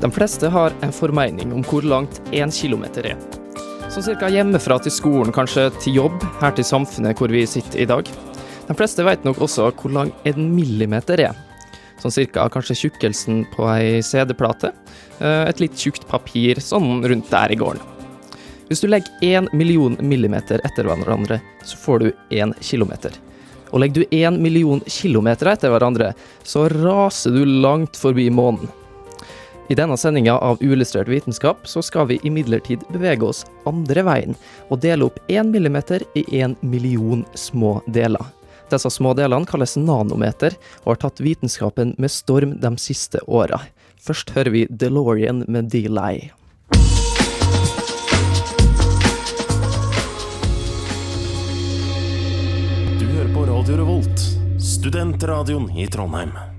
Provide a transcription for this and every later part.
De fleste har en formening om hvor langt én kilometer er. Sånn cirka hjemmefra til skolen, kanskje til jobb, her til samfunnet hvor vi sitter i dag. De fleste vet nok også hvor lang en millimeter er. Sånn cirka kanskje tjukkelsen på ei CD-plate. Eh, Et litt tjukt papir sånn rundt der i gården. Hvis du legger én million millimeter etter hverandre, så får du én kilometer. Og legger du én million kilometer etter hverandre, så raser du langt forbi månen. I denne sendinga av Uillustrert vitenskap så skal vi imidlertid bevege oss andre veien, og dele opp én millimeter i én million små deler. Disse små delene kalles nanometer, og har tatt vitenskapen med storm de siste åra. Først hører vi DeLorean med D-Lie. Du hører på Radio Revolt, studentradioen i Trondheim.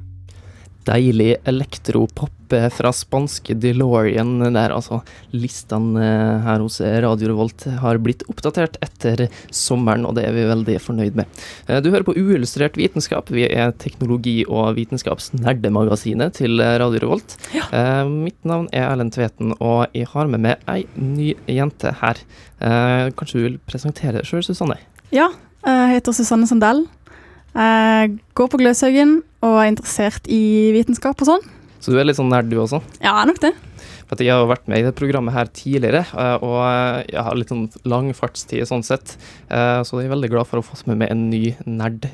Deilig elektropop fra spanske DeLorean der, altså. Listene eh, her hos Radio Revolt har blitt oppdatert etter sommeren, og det er vi veldig fornøyd med. Eh, Du hører på Uillustrert vitenskap. Vi er teknologi- og vitenskapsnerdemagasinet til Radio Revolt. Ja. Mitt navn er Erlend Tveten, og jeg har med meg ei ny jente her. Eh, Kanskje du vil presentere deg sjøl, Susanne? Ja, jeg heter Susanne Sandell. Jeg går på Gløshaugen og er interessert i vitenskap og sånn. Så du er litt sånn nerd, du også? Ja, nok det. For jeg har vært med i det programmet her tidligere, eh, og eh, jeg har litt sånn lang fartstid sånn sett. Eh, Så jeg er veldig glad for å få med meg en ny nerd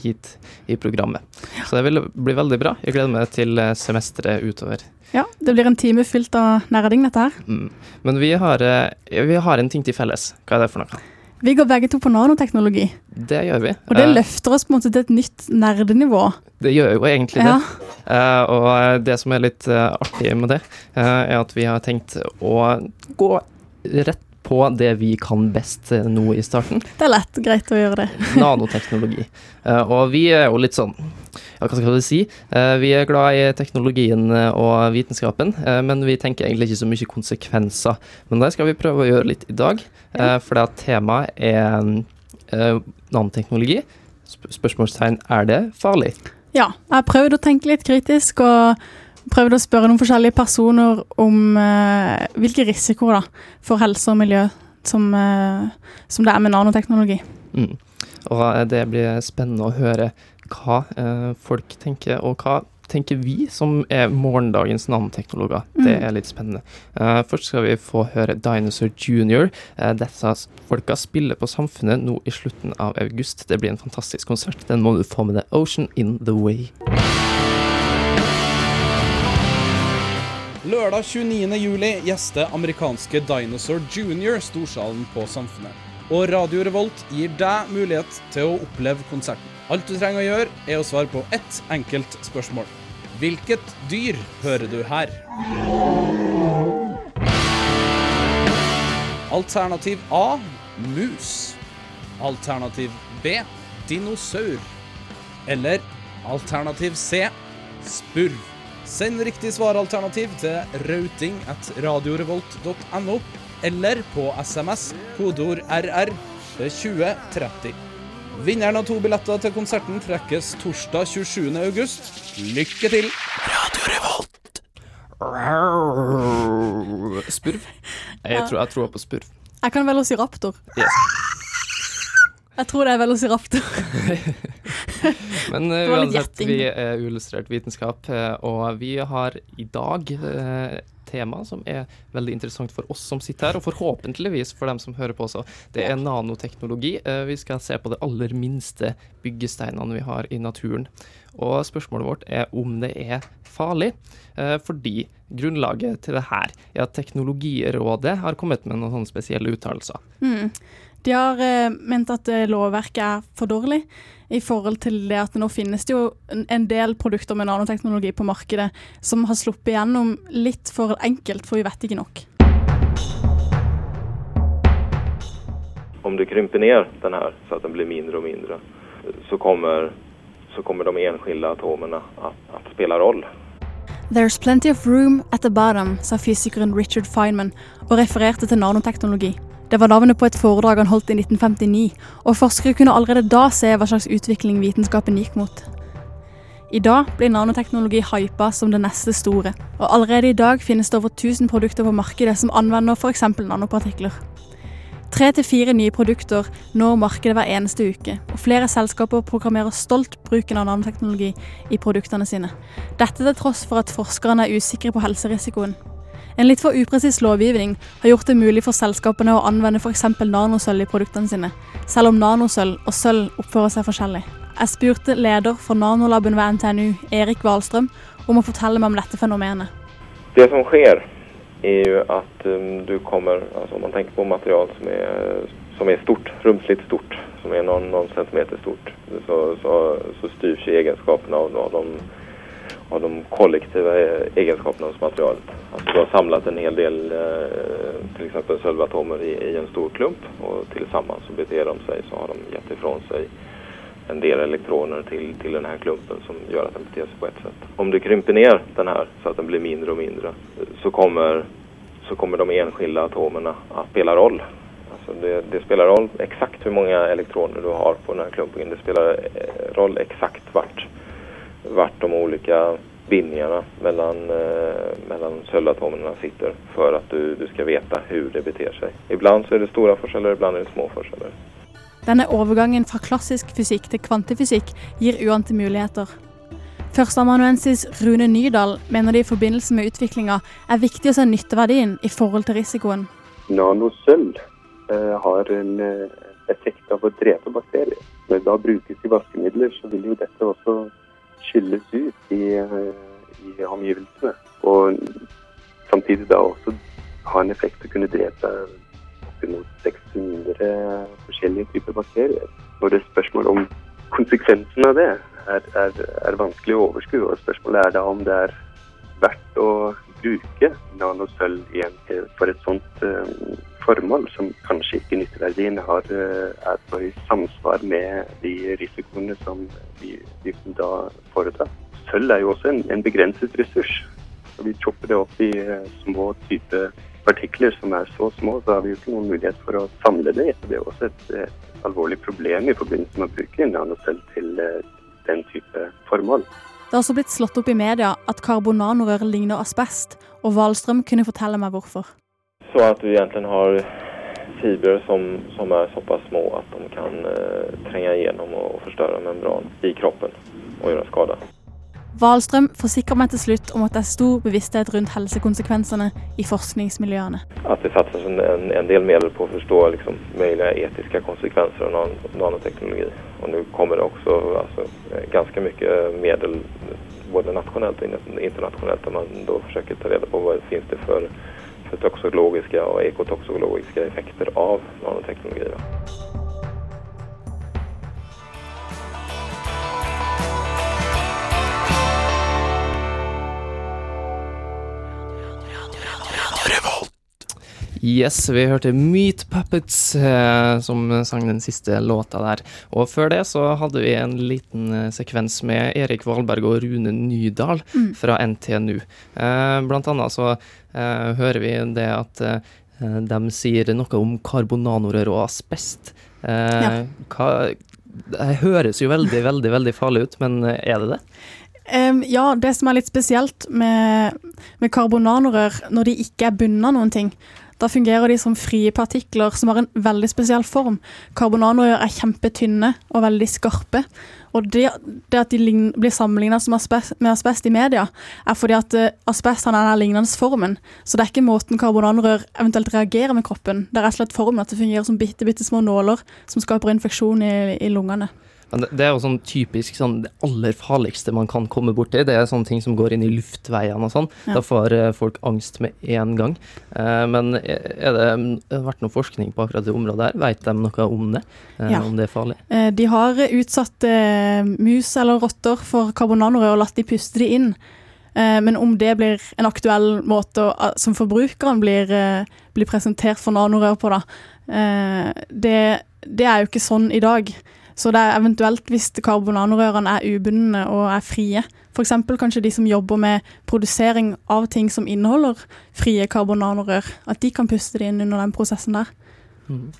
hit i programmet. Så det vil bli veldig bra. Jeg gleder meg til semesteret utover. Ja, Det blir en time fylt av nerding, dette her. Mm. Men vi har, vi har en ting til felles. Hva er det for noe? Vi går begge to på nanoteknologi, Det gjør vi. og det Eh, løfter oss på en måte til et nytt nerdenivå. Det gjør jo egentlig det. Ja, Eh, og eh, det som er litt artig med det, er at vi har tenkt å gå rett på det vi kan best eh, nå i starten. Det er lett greit å gjøre det. Nanoteknologi. Eh, og vi er jo litt sånn ja, hva skal vi si? Eh, vi er glad i teknologien og vitenskapen, men vi tenker egentlig ikke så mye konsekvenser. Men det skal vi prøve å gjøre litt i dag, for temaet er nanoteknologi. Sp spørsmålstegn er det farlig? Ja, jeg har prøvd å tenke litt kritisk og prøvd å spørre noen forskjellige personer om eh, hvilke risikoer da, for helse og miljø som, eh, som det er med nanoteknologi. Mm. Og eh, det blir spennende å høre hva eh, folk tenker, og hva tenker vi som er morgendagens nanoteknologer. Det Mm. er litt spennende. Eh, først skal vi få høre Dinosaur Junior. Uh, dette folka spiller på Samfunnet nå i slutten av august. Det blir en fantastisk konsert. Den må du få med deg. Ocean in the Way. Lørdag 29. juli gjester amerikanske Dinosaur Junior storsalen på Samfunnet. Og Radio Revolt gir deg mulighet til å oppleve konserten. Alt du trenger å gjøre, er å svare på ett enkelt spørsmål. Hvilket dyr hører du her? Alternativ A mus. Alternativ B dinosaur. Eller alternativ C spurv. Send riktig svaralternativ til rauting at radiorevolt.no, eller på SMS kodeord RR til 2030. Vinneren av to billetter til konserten trekkes torsdag 27. august. Lykke til! Spurv? Jeg tror jeg tror på spurv. Jeg kan velociraptor. Yes. Jeg tror det er velociraptor. Men uh, uansett, vi er uillustrert vitenskap, eh, og vi har i dag uh, tema som er veldig interessant for oss som sitter her, og forhåpentligvis for dem som hører på også. Det er nanoteknologi. Uh, vi skal se på de aller minste byggesteinene vi har i naturen. Og spørsmålet vårt er om det er farlig, fordi grunnlaget til det her er at Teknologirådet har kommet med noen sånne spesielle uttalelser. Mm. De har eh, ment at eh, lovverket er for dårlig i forhold til det at nå finnes det jo en, del produkter med nanoteknologi på markedet som har sluppet igjennom litt for enkelt, for vi vet ikke nok. Om du krymper ned den her, så at den blir mindre og mindre så kommer, så kommer de enskilde atomene att, att spille roll. There's plenty of room at the bottom, sa fysikeren Richard Feynman og refererte til nanoteknologi. Det var navnet på et foredrag han holdt i 1959, og forskere kunne allerede da se hva slags utvikling vitenskapen gikk mot. I dag blir nanoteknologi hypa som det neste store, og allerede i dag finnes det over 1000 produkter på markedet som anvender f.eks. nanopartikler. Tre til fire nye produkter når markedet hver eneste uke, og flere selskaper programmerer stolt bruken av nanoteknologi i produktene sine. Dette til tross for at forskerne er usikre på helserisikoen. En litt for upresis lovgivning har gjort det mulig for selskapene å anvende f.eks. nanosølv i produktene sine, selv om nanosølv og sølv oppfører seg forskjellig. Jeg spurte leder for nanolaben ved NTNU, Erik Wahlstrøm, om å fortelle meg om dette fenomenet. Det som skjer, er jo att um, du kommer, altså om man tenker på material som er, som er stort, romslig stort, som er noen, noen centimeter stort, så, så, så ikke egenskapene av, av, de, av de kollektiva egenskapene egenskaperna hos materialet. Alltså du har samlat en hel del, eh, till exempel sölvatomer i, i en stor klump och tillsammans så beter de sig så har de gett ifrån sig en del elektroner till, till den klumpen som gör att den beter sig på ett sätt. Om du krymper ner den här så att den blir mindre och mindre så kommer, så kommer de enskilda atomerna att spela roll. Alltså det, det spelar roll exakt hur många elektroner du har på den här klumpen. Det spelar eh, roll exakt vart, vart de olika bindningarna mellan, eh, mellan sölvatomerna sitter för att du, du ska veta hur det beter sig. Ibland så är det stora forskjeller, ibland är det små forskjeller. Denne overgangen fra klassisk fysikk til kvantefysikk gir uante muligheter. Førsteamanuensis Rune Nydal mener det i forbindelse med utviklinga er viktig å se nytteverdien i forhold til risikoen. Nanosølv eh, har en eh, effekt av å drepe bakterier. Når det da brukes i vaskemidler, så vil jo dette også skylles ut i, eh, i omgivelsene. Og samtidig da også ha en effekt å kunne drepe oppimot 600 forskjellige typer bakterier. Og det er spørsmål om konsekvensen av det er, er, er vanskelig å overskue. Og spørsmålet er da om det er verdt å bruke nanosølv for et sånt um, formål, som kanskje ikke nytteverdien har, uh, er på i samsvar med de risikoene som vi, vi da foretar. Sølv er jo også en, en begrenset ressurs. Så vi chopper det opp i uh, små typer partikler som er så små, så har vi jo ikke noen mulighet for å samle det. Det er også et, et alvorlig problem i forbindelse med å bruke nanocell til uh, den type formål. Det har også blitt slått opp i media at karbonanorør ligner asbest, og Wahlstrøm kunne fortelle meg hvorfor. Så at du egentlig har fibrer som, som er såpass små at de kan eh, trenge igjennom og forstørre membran i kroppen og gjøre skade. Wahlstrøm forsikrer meg til slutt om at det er stor bevissthet rundt helsekonsekvensene i forskningsmiljøene. At det satses en, en del midler på å forstå liksom, mulige etiske konsekvenser av nan nanoteknologi. Og nå kommer det også altså, ganske mye midler både nasjonalt og internasjonalt der man da forsøker ta reda på hva det finnes det for toksologiske og ekotoksologiske effekter av nanoteknologi. Yes, vi hørte Meat Puppets eh, som sang den siste låta der. Og før det så hadde vi en liten eh, sekvens med Erik Valberg og Rune Nydal mm. fra NTNU. Eh, blant annet så eh, hører vi det at eh, de sier noe om karbonanorør og asbest. Eh, ja. Hva, det høres jo veldig, veldig, veldig farlig ut, men er det det? Um, ja, det som er litt spesielt med, med karbonanorør, når de ikke er bundet av noen ting, da fungerer de som frie partikler som har en veldig spesiell form. Karbonanoer er kjempetynne og veldig skarpe. Og det, det at de blir sammenlignet med asbest i media, er fordi at uh, asbest har den lignende formen. Så det er ikke måten karbonanorør eventuelt reagerer med kroppen. Det er rett og slett formen at det fungerer som bitte, bitte små nåler som skaper infeksjon i, i lungene. Men det, det er jo sånn typisk sånn det aller farligste man kan komme borti. Det er sånne ting som går inn i luftveiene og sånn. Ja. Da får eh, folk angst med en gang. Eh, men er det, har det vært noe forskning på akkurat det området her? Vet de noe om det? Eh, Ja. Om det er farlig? Eh, De har utsatt mus eller rotter for karbonnanorør og latt de puste de inn. Men om det blir en aktuell måte som forbrukeren blir, blir presentert for nanorør på, da, det, det er jo ikke sånn i dag. Så det er eventuelt hvis karbonanorørene er ubundne og er frie. F.eks. kanskje de som jobber med produsering av ting som inneholder frie karbonanorør. At de kan puste det inn under den prosessen der. Mhm.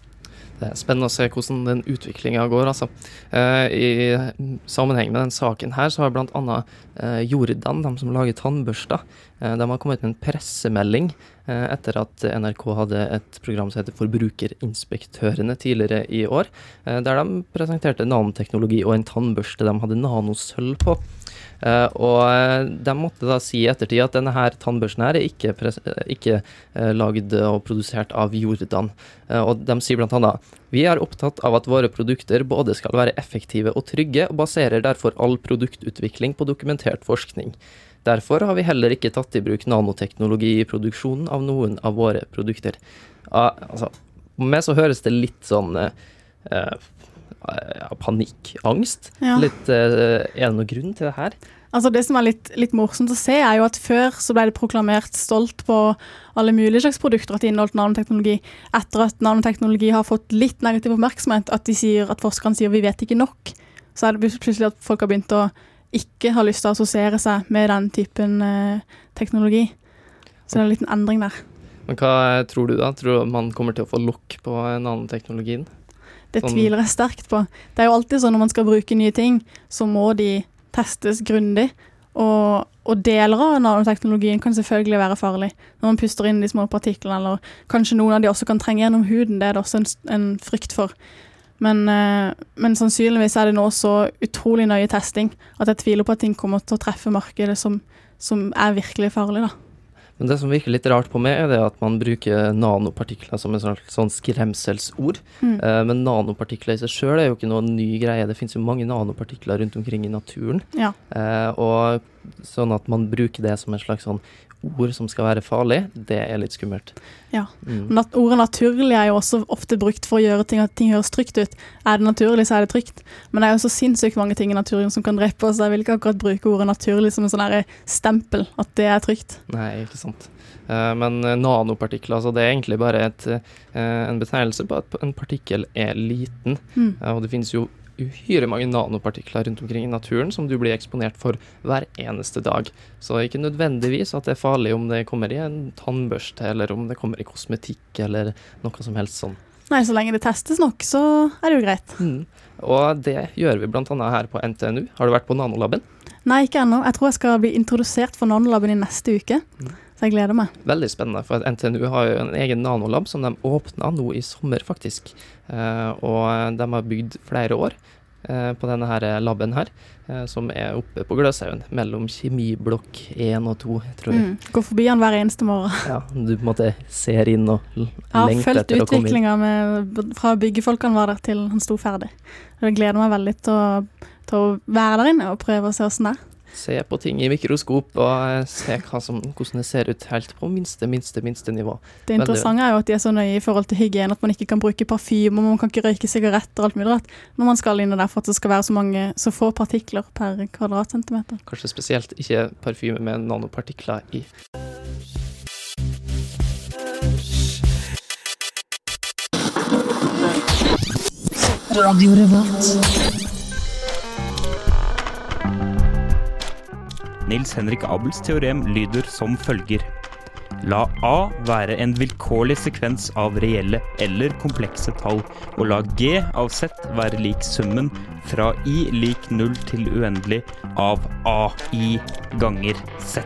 Det er spennende å se hvordan den utviklinga går, altså. Eh, I sammenheng med den saken her, så har bl.a. Eh, Jordan, de som lager tannbørster, eh, de har kommet med en pressemelding etter at NRK hadde et program som heter Forbrukerinspektørene tidligere i år, der de presenterte nanoteknologi og en tannbørste de hadde nanosølv på. Eh, og eh, de måtte da si i ettertid at denne her tannbørsten her er ikke, eh, ikke lagd og produsert av Jordan. Og de sier blant annet vi er opptatt av at våre produkter både skal være effektive og trygge, og baserer derfor all produktutvikling på dokumentert forskning. Derfor har vi heller ikke tatt i bruk nanoteknologi i produksjonen av noen av våre produkter. Ja, altså, med så høres det litt sånn eh, panikk, angst. Ja. Litt, eh, er det noen grunn til det her? Altså Det som er litt, litt morsomt å se, er jo at før så ble det proklamert stolt på alle mulige slags produkter at de inneholdt nanoteknologi. Etter at nanoteknologi har fått litt negativ oppmerksomhet, at, de sier, at forskerne sier vi vet ikke nok, så er det plutselig at folk har begynt å ikke ha lyst til å assosiere seg med den typen eh, teknologi. Så det er en liten endring der. Men hva tror du, da? Tror du man kommer til å få lokk på eh, nanoteknologien? Det Sånn- tviler jeg sterkt på. Det er jo alltid sånn når man skal bruke nye ting, så må de testes grundig. Og, og deler av nanoteknologien kan selvfølgelig være farlig. Når man puster inn de små partiklene, eller kanskje noen av de også kan trenge gjennom huden. Det er det også en, en frykt for. Men, eh, men sannsynligvis er det nå så utrolig nøye testing at jeg tviler på at ting kommer til å treffe markedet som, som er virkelig farlig, da. Men det som virker litt rart på meg, er det at man bruker nanopartikler som en slags sånn skremselsord. Mm. Eh, men nanopartikler i seg sjøl er jo ikke noe ny greie. Det finnes jo mange nanopartikler rundt omkring i naturen. Ja. Eh, og sånn at man bruker det som en slags sånn ord som skal være farlig, det er litt skummelt. Ja. Mm. Nat ordet naturlig er jo også ofte brukt for å gjøre ting at ting høres trygt ut. Er det naturlig, så er det trygt. Men det er jo så sinnssykt mange ting i naturen som kan drepe oss. Jeg vil ikke akkurat bruke ordet naturlig som en sånn her stempel, at det er trygt. Nei, ikke sant. Eh, men eh, nanopartikler, altså det er egentlig bare et, eh, en betegnelse på at en partikkel er liten. Mm. Eh, og det finnes jo uhyre mange nanopartikler rundt omkring i naturen som du blir eksponert for hver eneste dag. Så ikke nødvendigvis at det er farlig om det kommer i en tannbørste, eller om det kommer i kosmetikk, eller noe som helst sånn. Nei, så lenge det testes nok, så er det jo greit. Mm. Og det gjør vi bl.a. her på NTNU. Har du vært på Nanolaben? Nei, ikke ennå. Jeg tror jeg skal bli introdusert for nanolaben i neste uke. Mm. Så jeg gleder meg. Veldig spennende, for NTNU har jo en egen nanolab som de åpna nå i sommer, faktisk. Eh, og de har bygd flere år eh, på denne her laben her, eh, som er oppe på Gløshaugen, mellom kjemiblokk 1 og 2, tror jeg. Mm. Går forbi han hver eneste morgen. Ja, du på en måte ser inn og Jeg har lengter etter å komme inn. utviklinga med- fra byggefolkene var der til han sto ferdig. Jeg gleder meg veldig til å, til å være der inne og prøve å se åssen det er. Se på ting i mikroskop og eh, se hva som, hvordan det ser ut helt på minste, minste, minste nivå. Det interessante er jo at de er så nøye i forhold til hygiene at man ikke kan bruke parfyme, og man kan ikke røyke sigaretter og alt mulig rart når man skal inn der for at det skal være så, mange, så få partikler per kvadratcentimeter. Kanskje spesielt ikke parfyme med nanopartikler i. Nils Henrik Abels teorem lyder som følger. La A være en vilkårlig sekvens av reelle eller komplekse tall, og la G av Z være lik summen fra I lik 0 til uendelig av AI ganger Z,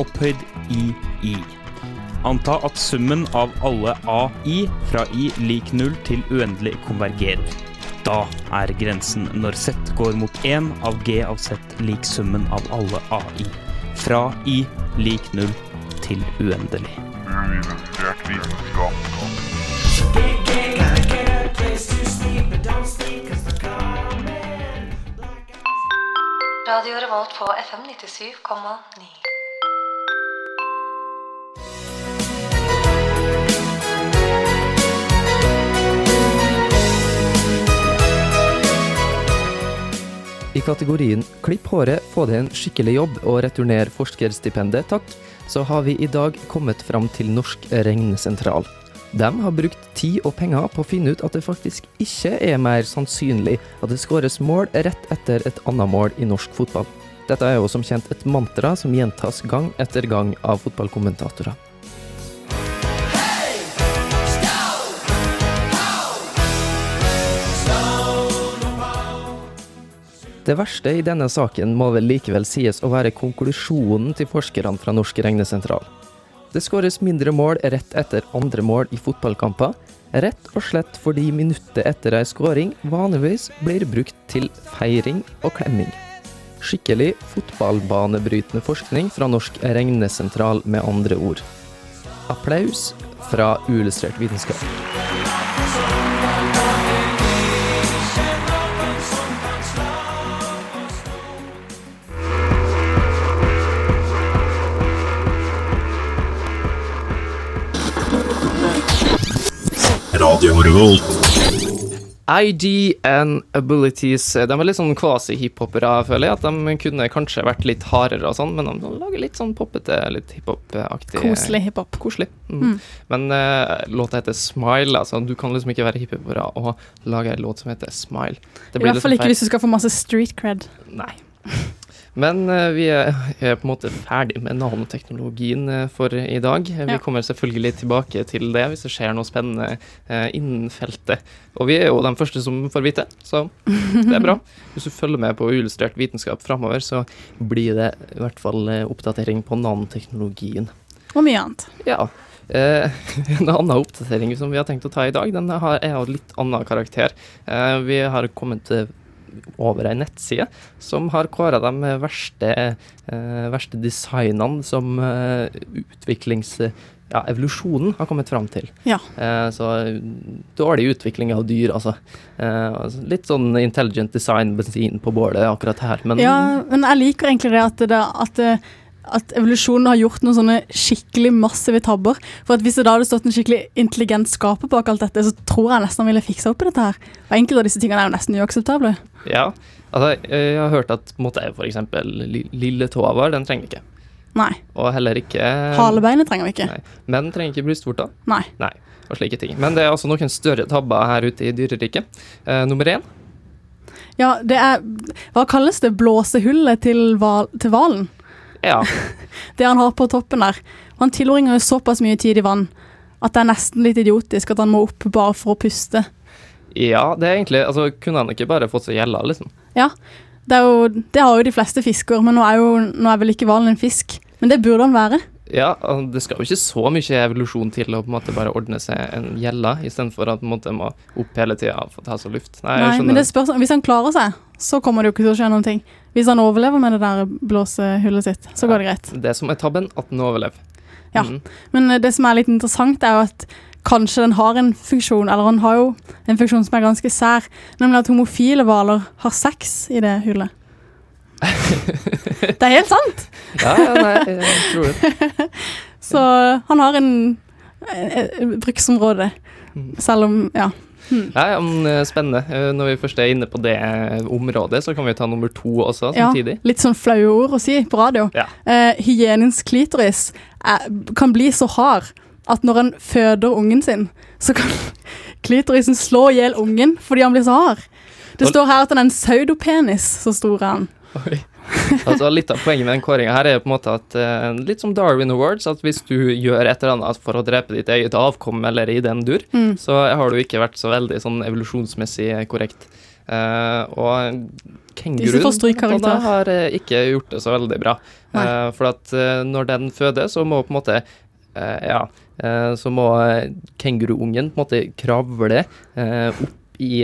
opphøyd i I. Anta at summen av alle AI fra I lik 0 til uendelig konvergerer. Da er grensen når Z går mot 1 av G av Z lik summen av alle AI. Fra I lik 0 til uendelig. Radio Revolt på FM 97,9. Kategorien 'Klipp håret, få deg en skikkelig jobb og returner forskerstipendet, takk', så har vi i dag kommet fram til Norsk regnesentral. De har brukt tid og penger på å finne ut at det faktisk ikke er mer sannsynlig at det skåres mål rett etter et annet mål i norsk fotball. Dette er jo som kjent et mantra som gjentas gang etter gang av fotballkommentatorer. Det verste i denne saken må vel likevel sies å være konklusjonen til forskerne fra Norsk regnesentral. Det skåres mindre mål rett etter andre mål i fotballkamper, rett og slett fordi minuttet etter ei skåring vanligvis blir brukt til feiring og klemming. Skikkelig fotballbanebrytende forskning fra Norsk regnesentral, med andre ord. Applaus fra uillustrert vitenskap. ID and Abilities De er litt sånn kvasi-hiphopere, føler jeg. At de kunne kanskje vært litt hardere og sånn, men de lager litt sånn poppete, litt hiphop-aktig Koselig hiphop. Koselig. Mm. Mm. Men uh, låta heter Smile, altså. Du kan liksom ikke være hiphopere og lage en låt som heter Smile. Det I hvert fall liksom ikke feil. hvis du skal få masse street cred. Nei. Men eh, vi er, på en måte ferdig med nanoteknologien eh, for i dag. Vi kommer selvfølgelig tilbake til det hvis det skjer noe spennende eh, innen feltet. Og vi er jo de første som får vite, så det er bra. Hvis du følger med på uillustrert vitenskap framover, så blir det i hvert fall eh, oppdatering på nanoteknologien. Og mye annet. Ja. Eh, en annen oppdatering som vi har tenkt å ta i dag, den har, er av litt annen karakter. Eh, vi har kommet eh, over ei nettside som har kåra de verste, eh, verste designene som eh, utviklings... Ja, evolusjonen har kommet fram til. Ja. Eh, så dårlig utvikling av dyr, altså. Eh, altså litt sånn intelligent design, bensin på bålet akkurat her, men Ja, men jeg liker egentlig det at, det, at, at evolusjonen har gjort noen sånne skikkelig massive tabber. For at hvis det da hadde stått en skikkelig intelligent skaper bak alt dette, så tror jeg nesten han ville fiksa opp i dette her. Og enkelte av disse tingene er jo nesten uakseptable. Ja. Altså, jeg har hørt at på en måte, for eksempel li- lilletåa vår, den trenger vi ikke. Nei. Og heller ikke Halebeinet trenger vi ikke. Nei. Menn trenger ikke brystvorta. Nei. Nei. Og slike ting. Men det er altså noen større tabber her ute i dyreriket. Eh, nummer én Ja, det er Hva kalles det? Blåsehullet til hval- til hvalen? Ja. Det han har på toppen der. Han tilbringer jo såpass mye tid i vann at det er nesten litt idiotisk at han må opp bare for å puste. ja, det er egentlig Altså, kunne han ikke bare fått seg gjella, liksom? Ja, det, jo, det har jo de fleste fisker, men nå er, jo, nå er vel ikke hvalen en fisk. Men det burde han være. Ja, det skal jo ikke så mye evolusjon til å på en måte bare ordne seg en gjelle, istedenfor at man må opp hele tida for å ta seg luft. Nei, Nei, men det spørs, Hvis han klarer seg, så kommer det jo ikke til å skje noen ting. Hvis han overlever med det der blåsehullet sitt, så går det greit. Det som er tabben, at den overlever. Ja. Mm. Men eh, det som er litt interessant, er jo at kanskje den har en funksjon, eller han har jo en funksjon som er ganske sær, nemlig at homofile hvaler har sex i det hullet. det er helt sant! Ja, ja, nei, jeg tror det. Så han har en, en, en bruksområde, selv om Ja. Ja, ja, men eh, Spennende. Eh, Når vi først er inne på det eh, området, så kan vi ta nummer to også Ja, litt sånn flaue ord å si på radio. Ja. Eh, hygienens klitoris er, kan bli så hard at når han føder ungen sin, så kan klitorisen slå i hjel ungen fordi han blir så hard. Det står her at han er en pseudopenis, så stor er han. Oi. Altså, litt av poenget med den kåringa her er jo på en måte at eh, litt som Darwin Awards, at hvis du gjør et eller annet for å drepe ditt eget avkom eller i den dur, Mm. så har du ikke vært så veldig sånn evolusjonsmessig korrekt. Uh, og kenguruen har eh, ikke gjort det så veldig bra. Eh, for at eh, når den føder, så må på en måte uh, Ja, eh, så må eh, kenguruungen på en måte kravle eh, opp i,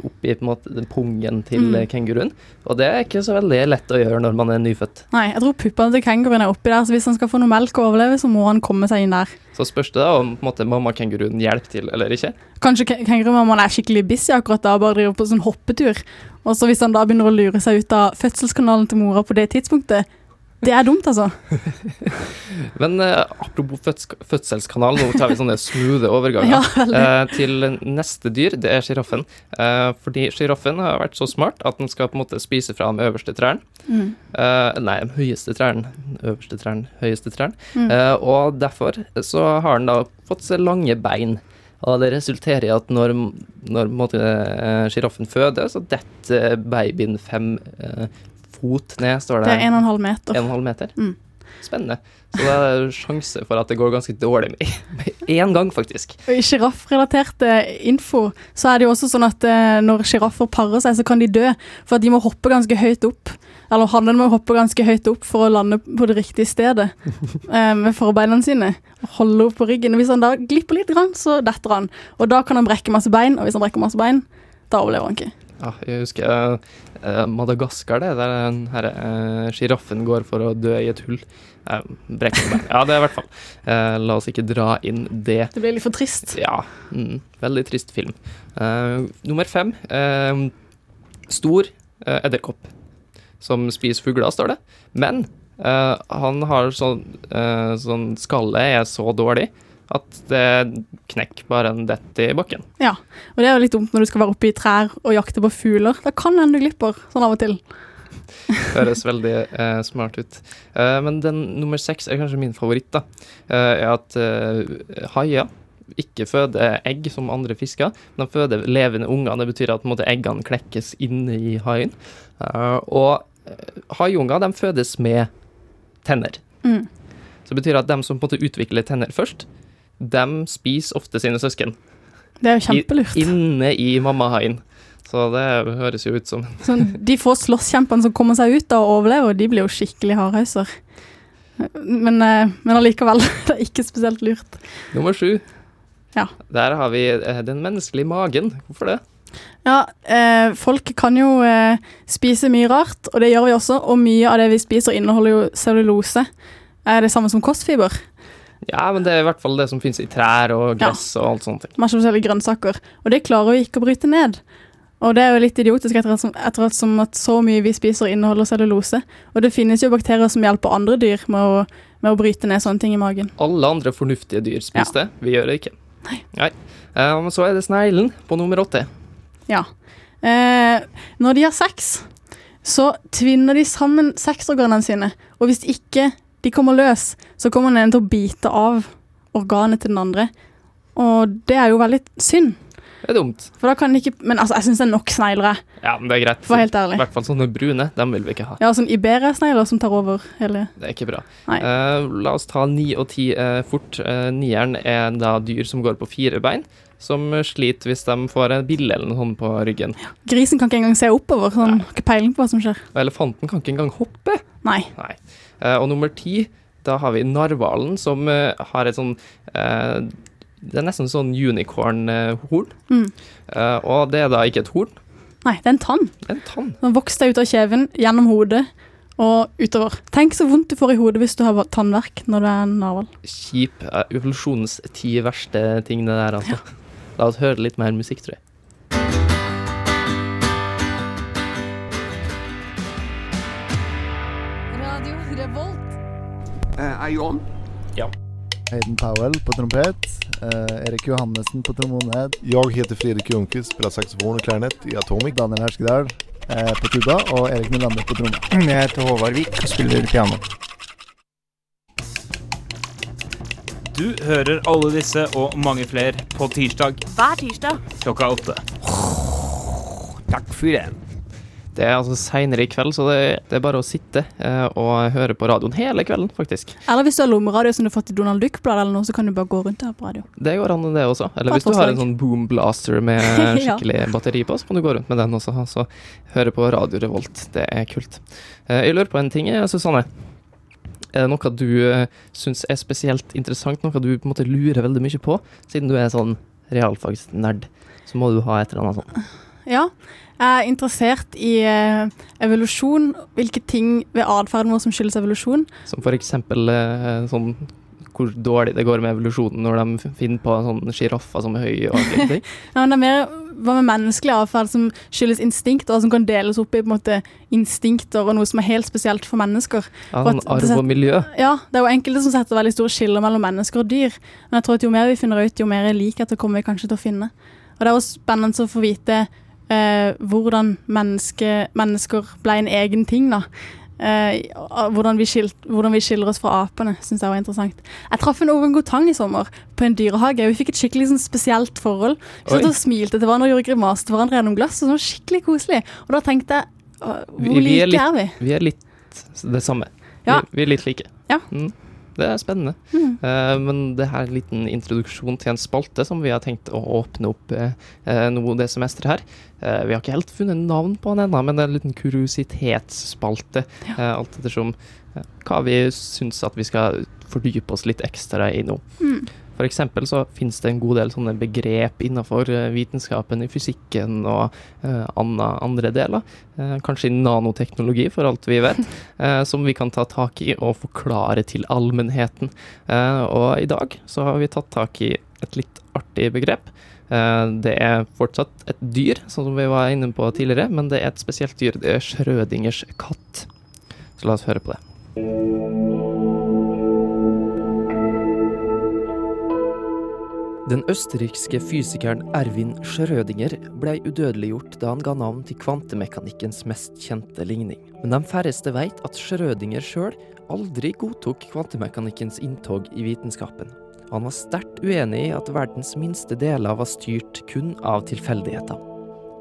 opp oppi på en måte den pungen til Mm. eh, kenguruen. Og det er ikke så veldig lett å gjøre når man er nyfødt. Nei, jeg tror puppene til kenguruen er oppi der, så hvis han skal få noe melk og overleve, så må han komme seg inn der. Så spørs det da om på en måte, mammakenguruen hjelper til eller ikke. Kanskje ke- kengurumammaen er skikkelig busy akkurat da, bare driver på sånn hoppetur. Og så hvis han da begynner å lure seg ut av fødselskanalen til mora på det tidspunktet, det er dumt, altså. Men eh, apropos føds fødselskanal, nå tar vi sånne smoothe overganger Ja, eh, til neste dyr. Det er sjiraffen. Eh, fordi sjiraffen har vært så smart at den skal på en måte spise fra de øverste trærne. Mm. Eh, nei, de høyeste trærne. Øverste trærne, høyeste trærne. Mm. Eh, og derfor så har den da fått seg lange bein. Og det resulterer i at når, når eh, sjiraffen føder, så detter babyen fem eh, fot ned, står det. Det er 1,5 meter. 1,5 meter. Mm. Spennende. Så det er sjanse for at det går ganske dårlig med én gang, faktisk. Og I sjiraffrelaterte info så er det jo også sånn at eh, når sjiraffer parer seg, så kan de dø. For at de må hoppe ganske høyt opp. Eller hannen må hoppe ganske høyt opp for å lande på det riktige stedet eh, med forbeina sine. Og holde opp på ryggen. Og hvis han da glipper litt, så detter han. Og da kan han brekke masse bein, og hvis han brekker masse bein, da overlever han ikke. Ja, jeg husker eh, Madagaskar, det, der den her eh, sjiraffen går for å dø i et hull. Eh, brekker meg. Ja, det er i hvert fall. Eh, la oss ikke dra inn det. Det blir litt for trist. Ja. Mm, veldig trist film. Eh, nummer fem. eh, stor eh, edderkopp som spiser fugler, står det. Men eh, han har sånn, eh, sånn Skallet er så dårlig at det knekker bare en dett i bakken. Ja, og det er jo litt dumt når du skal være oppe i trær og jakte på fugler. Da kan hende du glipper sånn av og til. Det Høres veldig eh, smart ut. Eh, men den nummer seks er kanskje min favoritt, da. Eh, er at eh, haier ikke føder egg som andre fisker. De føder levende unger. Det betyr at måte, eggene klekkes inne i haien. Eh, og eh, haiunger de fødes med tenner. Mm. Så det betyr at de som på en måte utvikler tenner først, de spiser ofte sine søsken. Det er jo kjempelurt. I, inne i mammahaien. Så det høres jo ut som så de få slåsskjempene som kommer seg ut da og overlever, de blir jo skikkelig hardhauser. Men, eh, men allikevel, det er ikke spesielt lurt. Nummer sju. Ja. Der har vi eh, den menneskelige magen. Hvorfor det? Ja, eh, folk kan jo eh, spise mye rart, og det gjør vi også. Og mye av det vi spiser inneholder jo cellulose. Er det samme som kostfiber? Ja, men det er i hvert fall det som finnes i trær og gress og alt sånt. Masse forskjellige grønnsaker. Og det klarer vi ikke å bryte ned. Og det er jo litt idiotisk etter som, at, som at så mye vi spiser inneholder cellulose. Og det finnes jo bakterier som hjelper andre dyr med å, med å bryte ned sånne ting i magen. Alle andre fornuftige dyr spiser det. Vi gjør det ikke. Nei. Nei. Um, så er det sneglen på nummer åtte. Ja. Eh, når de har sex, så tvinner de sammen sexorganene sine. Og hvis ikke de kommer løs, så kommer den ene til å bite av organet til den andre. Og det er jo veldig synd. Det er dumt. For da kan de ikke Men altså, jeg syns det er nok snegler, jeg. Ja, men det er greit. For helt ærlig. I hvert fall sånne brune. Dem vil vi ikke ha. Ja, sånn Iberia-snegler som tar over hele Det er ikke bra. Eh, la oss ta ni og ti eh, fort. Uh, nieren er da dyr som går på fire bein, som sliter hvis de får en bille eller noe sånt på ryggen. Grisen kan ikke engang se oppover, så han har ikke peiling på hva som skjer. Og elefanten kan ikke engang hoppe. Nei. Nei. Eh, og nummer ti, da har vi narhvalen, som eh, har et sånn eh, Det er nesten sånn unicorn-horn. Mm. Og det er da ikke et horn, Nei, det er en tann. en tann. Den vokser ut av kjeven, gjennom hodet og utover. Tenk så vondt du får i hodet hvis du har tannverk når du er en narhval. Kjip. evolusjonens ti verste ting, det der, altså. La oss høre litt mer musikk, tror jeg. Radio Revolt. er du on? Ja. Hayden Powell på trompet. eh, Erik Johannessen på trombone. Jeg heter Fredrik Ljungqvist, spiller saxofon og klarinett i Atomic. Daniel Herskedal eh, på tuba og Erik Nylander på tromme. Jeg heter Håvard Vik og spiller piano. Du hører alle disse og mange flere på tirsdag Hver tirsdag. klokka åtte. Takk for det. Det er altså seinere i kveld, så det, det er bare å sitte eh, og høre på radioen hele kvelden, faktisk. Eller hvis du har lommeradio som du har fått i Donald Duck-bladet, eller noe, så kan du bare gå rundt og høre på radio. Det går an, det også. Eller hvis du har en sånn boomblaster med med Ja. skikkelig batteri på, så kan du gå rundt med den også. Så høre på Radio Revolt, det er kult. Eh, Jeg lurer på en ting, eh, Susanne. Er det noe du uh, syns er spesielt interessant, noe du på en måte lurer veldig mye på, siden du er sånn realfagsnerd, så må du ha et eller annet sånt. Ja. Jeg er interessert i eh, evolusjon. Hvilke ting ved atferden vår som skyldes evolusjon. Som eksempel eh, sånn hvor dårlig det går med evolusjonen når de finner på sånne sjiraffer som er høye og alt ting. Ja, men det er mer hva med menneskelig avfall som skyldes instinkt, og som kan deles opp i på en måte, instinkter og noe som er helt spesielt for mennesker. Ja, For sånn at arv og miljø. Ja, det er jo enkelte som setter veldig store skiller mellom mennesker og dyr. Men jeg tror at jo mer vi finner ut, jo mer likheter kommer vi kanskje til å finne. Og det er også spennende å få vite eh, hvordan menneske, mennesker ble en egen ting, da. Eh, hvordan, vi skilt, hvordan vi skiller oss fra apene, syns jeg var interessant. Jeg traff en orangutang i sommer på en dyrehage, og vi fikk et skikkelig sånn, spesielt forhold. Vi satt og smilte til hverandre og gjorde grimaser til hverandre gjennom glass, og var skikkelig koselig. Og da tenkte jeg, «Å, hvor like litt, er vi? Vi er litt det samme. Ja. Vi, vi er litt like. Ja. Mm. Det er spennende. Mm. Uh, men det her er en liten introduksjon til en spalte som vi har tenkt å åpne opp uh, eh, nå det semesteret her. Uh, vi har ikke helt funnet navn på den ennå, men det er en liten kuriositetsspalte. Eh, alt ettersom eh, hva vi syns at vi skal fordype oss litt ekstra i nå. Mm. For eksempel så finnes det en god del sånne begrep innenfor eh, vitenskapen, i fysikken og eh, andre deler. Eh, kanskje i nanoteknologi, for alt vi vet, eh, som vi kan ta tak i og forklare til allmennheten. Eh, og i dag så har vi tatt tak i et litt artig begrep. Eh, det er fortsatt et dyr, sånn som vi var inne på tidligere, men det er et spesielt dyr. Det er Schrødingers katt. Så la oss høre på det. Den østerrikske fysikeren Erwin Schrødinger ble udødeliggjort da han ga navn til kvantemekanikkens mest kjente ligning. Men de færreste vet at Schrødinger sjøl aldri godtok kvantemekanikkens inntog i vitenskapen. Han var sterkt uenig i at verdens minste deler var styrt kun av tilfeldigheter.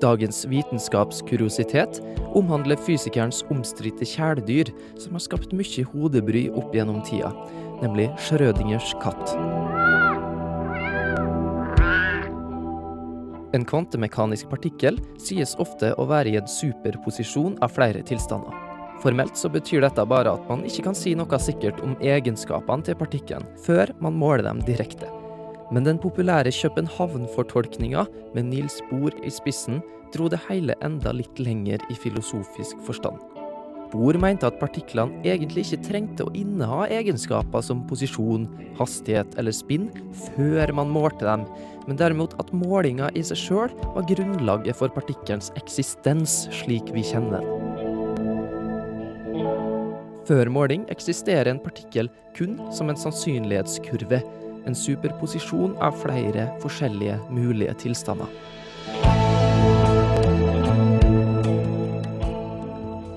Dagens vitenskapskuriositet omhandler fysikerens omstridte kjæledyr, som har skapt mye hodebry opp gjennom tida, nemlig Schrødingers katt. En kvantemekanisk partikkel sies ofte å være i en superposisjon av flere tilstander. Formelt så betyr dette bare at man ikke kan si noe sikkert om egenskapene til partikkelen før man måler dem direkte. Men den populære København-fortolkninga med Niels Bohr i spissen dro det hele enda litt lenger i filosofisk forstand. Bohr mente at partiklene egentlig ikke trengte å inneha egenskaper som posisjon, hastighet eller spinn før man målte dem, men derimot at målinga i seg sjøl var grunnlaget for partikkelens eksistens slik vi kjenner den. Før måling eksisterer en partikkel kun som en sannsynlighetskurve, en superposisjon av flere forskjellige mulige tilstander.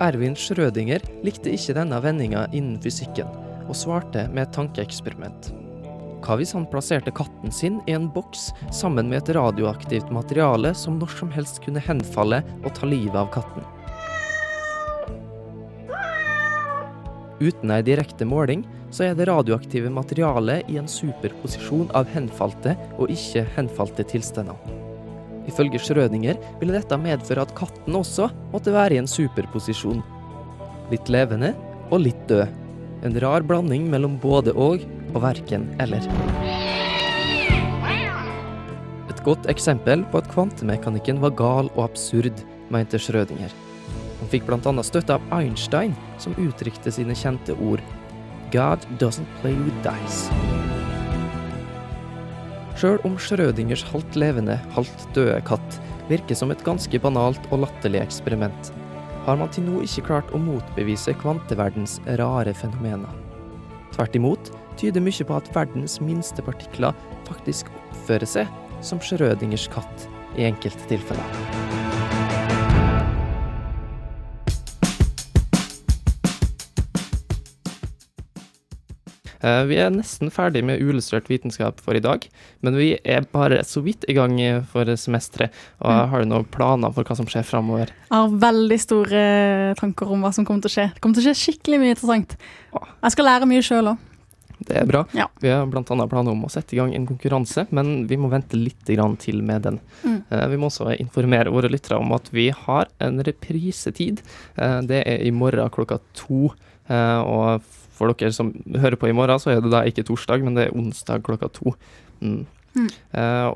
Erwin Schrødinger likte ikke denne vendinga innen fysikken, og svarte med et tankeeksperiment. Hva hvis han plasserte katten sin i en boks sammen med et radioaktivt materiale som når som helst kunne henfalle og ta livet av katten? Uten ei direkte måling, så er det radioaktive materialet i en superposisjon av henfalte og ikke henfalte tilstander. Ifølge Schrødinger ville dette medføre at katten også måtte være i en superposisjon. Litt levende og litt død. En rar blanding mellom både og og verken eller. Et godt eksempel på at kvantemekanikken var gal og absurd, mente Schrødinger. Han fikk bl.a. støtte av Einstein, som uttrykte sine kjente ord God doesn't play with dice. Sjøl om Schrødingers halvt levende, halvt døde katt virker som et ganske banalt og latterlig eksperiment, har man til nå ikke klart å motbevise kvanteverdens rare fenomener. Tvert imot tyder mye på at verdens minste partikler faktisk oppfører seg som Schrødingers katt i enkelte tilfeller. Eh, Vi er nesten ferdig med uillustrert vitenskap for i dag, men vi er bare så vidt i gang eh, for semesteret. Og Mm. Har du noen planer for hva som skjer framover? Jeg har veldig store tanker om hva som kommer til å skje. Det kommer til å skje skikkelig mye interessant. Jeg skal lære mye sjøl òg. Det er bra. Ja. Vi har bl.a. planer om å sette i gang en konkurranse, men vi må vente litt grann til med den. Mm. Eh, Vi må også informere våre lyttere om at vi har en reprisetid. Eh, Det er i morgen klokka to. Eh, Og for dere som hører på i morgen, så er det da ikke torsdag, men det er onsdag klokka to. Mm. Mm.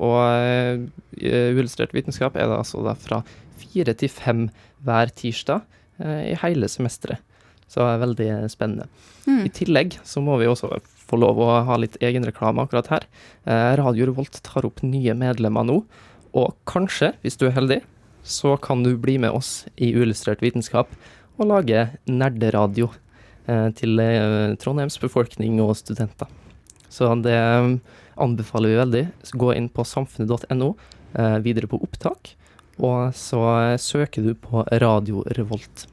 Og uillustrert vitenskap er det altså da fra fire til fem hver tirsdag i hele semesteret. Så det er veldig spennende. Mm. I tillegg så må vi også få lov å ha litt egenreklame akkurat her. Eh, Radio Revolt tar opp nye medlemmer nå, og kanskje, hvis du er heldig, så kan du bli med oss i uillustrert vitenskap og lage nerderadio eh, til eh, Trondheims befolkning og studenter. Så det anbefaler vi veldig. Gå inn på samfunnet.no, videre på opptak, og så søker du på Radio Revolt.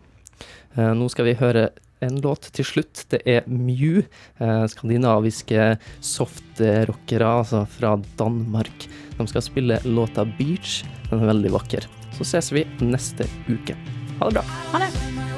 Nå skal vi høre en låt til slutt. Det er Mew, eh, skandinaviske softrockere altså fra Danmark. De skal spille låta 'Beach'. Den er veldig vakker. Så ses vi neste uke. Ha det bra. Ha det.